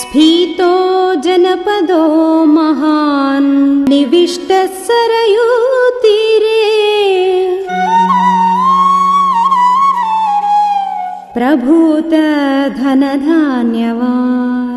स्फीतो जनपदो महान् निविष्टः सरयूतीरे प्रभूतधन धान्यवान्